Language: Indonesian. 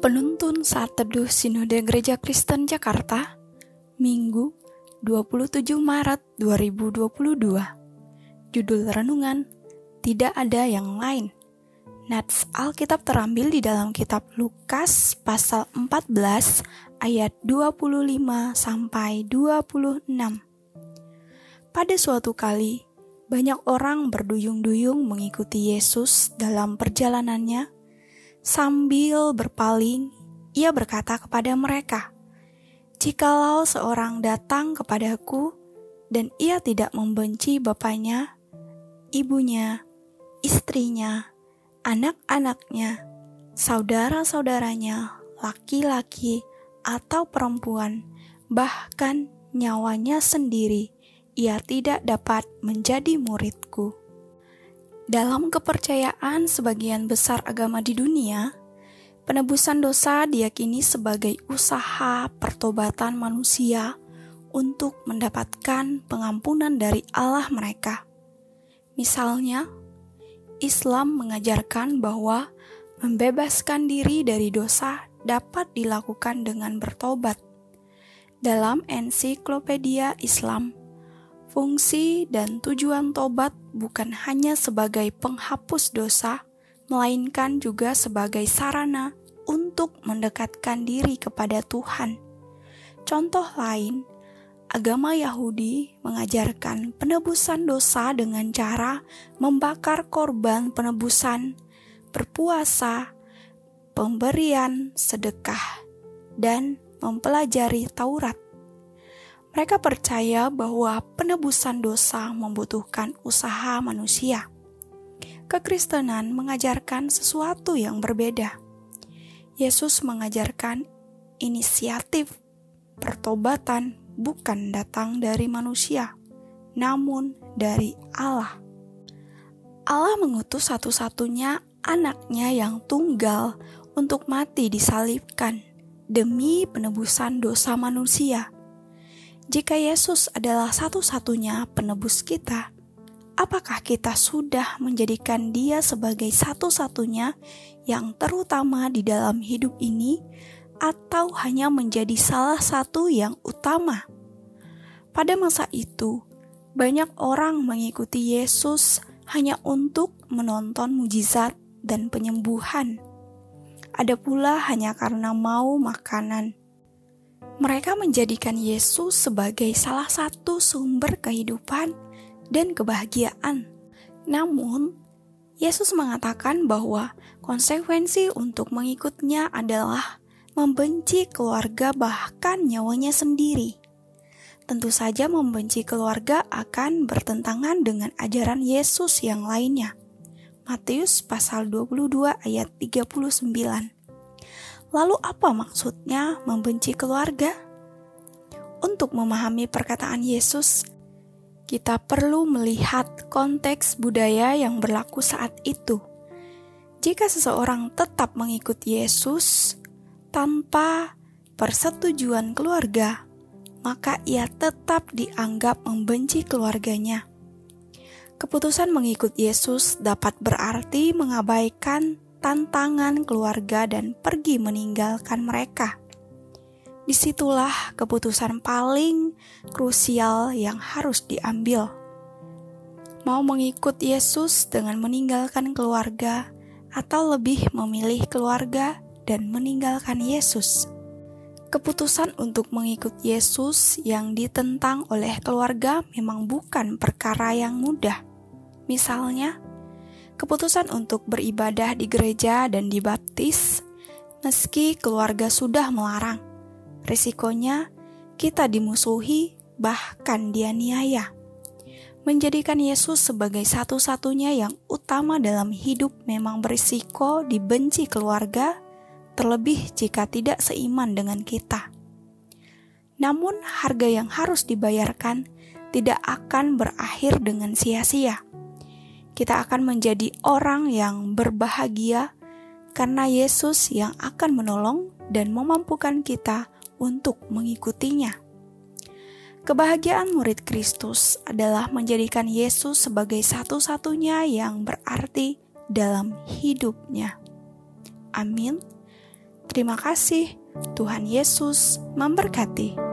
Penuntun Saat Teduh Sinode Gereja Kristen Jakarta Minggu 27 Maret 2022 Judul Renungan Tidak ada yang lain. Nats Alkitab terambil di dalam kitab Lukas pasal 14 ayat 25 sampai 26 Pada suatu kali banyak orang berduyung-duyung mengikuti Yesus dalam perjalanannya Sambil berpaling, ia berkata kepada mereka, "Jikalau seorang datang kepadaku dan ia tidak membenci bapaknya, ibunya, istrinya, anak-anaknya, saudara-saudaranya, laki-laki atau perempuan, bahkan nyawanya sendiri, ia tidak dapat menjadi muridku." Dalam kepercayaan sebagian besar agama di dunia, penebusan dosa diyakini sebagai usaha pertobatan manusia untuk mendapatkan pengampunan dari Allah mereka. Misalnya, Islam mengajarkan bahwa membebaskan diri dari dosa dapat dilakukan dengan bertobat. Dalam ensiklopedia Islam, Fungsi dan tujuan tobat bukan hanya sebagai penghapus dosa, melainkan juga sebagai sarana untuk mendekatkan diri kepada Tuhan. Contoh lain, agama Yahudi mengajarkan penebusan dosa dengan cara membakar korban penebusan, berpuasa, pemberian sedekah, dan mempelajari Taurat. Mereka percaya bahwa penebusan dosa membutuhkan usaha manusia. Kekristenan mengajarkan sesuatu yang berbeda. Yesus mengajarkan inisiatif pertobatan bukan datang dari manusia, namun dari Allah. Allah mengutus satu-satunya anaknya yang tunggal untuk mati disalibkan demi penebusan dosa manusia jika Yesus adalah satu-satunya penebus kita, apakah kita sudah menjadikan Dia sebagai satu-satunya yang terutama di dalam hidup ini, atau hanya menjadi salah satu yang utama? Pada masa itu, banyak orang mengikuti Yesus hanya untuk menonton mujizat dan penyembuhan. Ada pula hanya karena mau makanan mereka menjadikan Yesus sebagai salah satu sumber kehidupan dan kebahagiaan. Namun, Yesus mengatakan bahwa konsekuensi untuk mengikutnya adalah membenci keluarga, bahkan nyawanya sendiri. Tentu saja, membenci keluarga akan bertentangan dengan ajaran Yesus yang lainnya. Matius pasal 22 ayat 39. Lalu apa maksudnya membenci keluarga? Untuk memahami perkataan Yesus, kita perlu melihat konteks budaya yang berlaku saat itu. Jika seseorang tetap mengikut Yesus tanpa persetujuan keluarga, maka ia tetap dianggap membenci keluarganya. Keputusan mengikut Yesus dapat berarti mengabaikan tantangan keluarga dan pergi meninggalkan mereka. Di situlah keputusan paling krusial yang harus diambil. Mau mengikut Yesus dengan meninggalkan keluarga, atau lebih memilih keluarga dan meninggalkan Yesus. Keputusan untuk mengikut Yesus yang ditentang oleh keluarga memang bukan perkara yang mudah. Misalnya, keputusan untuk beribadah di gereja dan dibaptis, meski keluarga sudah melarang. Risikonya kita dimusuhi, bahkan dianiaya. Menjadikan Yesus sebagai satu-satunya yang utama dalam hidup memang berisiko dibenci keluarga, terlebih jika tidak seiman dengan kita. Namun, harga yang harus dibayarkan tidak akan berakhir dengan sia-sia kita akan menjadi orang yang berbahagia karena Yesus yang akan menolong dan memampukan kita untuk mengikutinya. Kebahagiaan murid Kristus adalah menjadikan Yesus sebagai satu-satunya yang berarti dalam hidupnya. Amin. Terima kasih, Tuhan Yesus memberkati.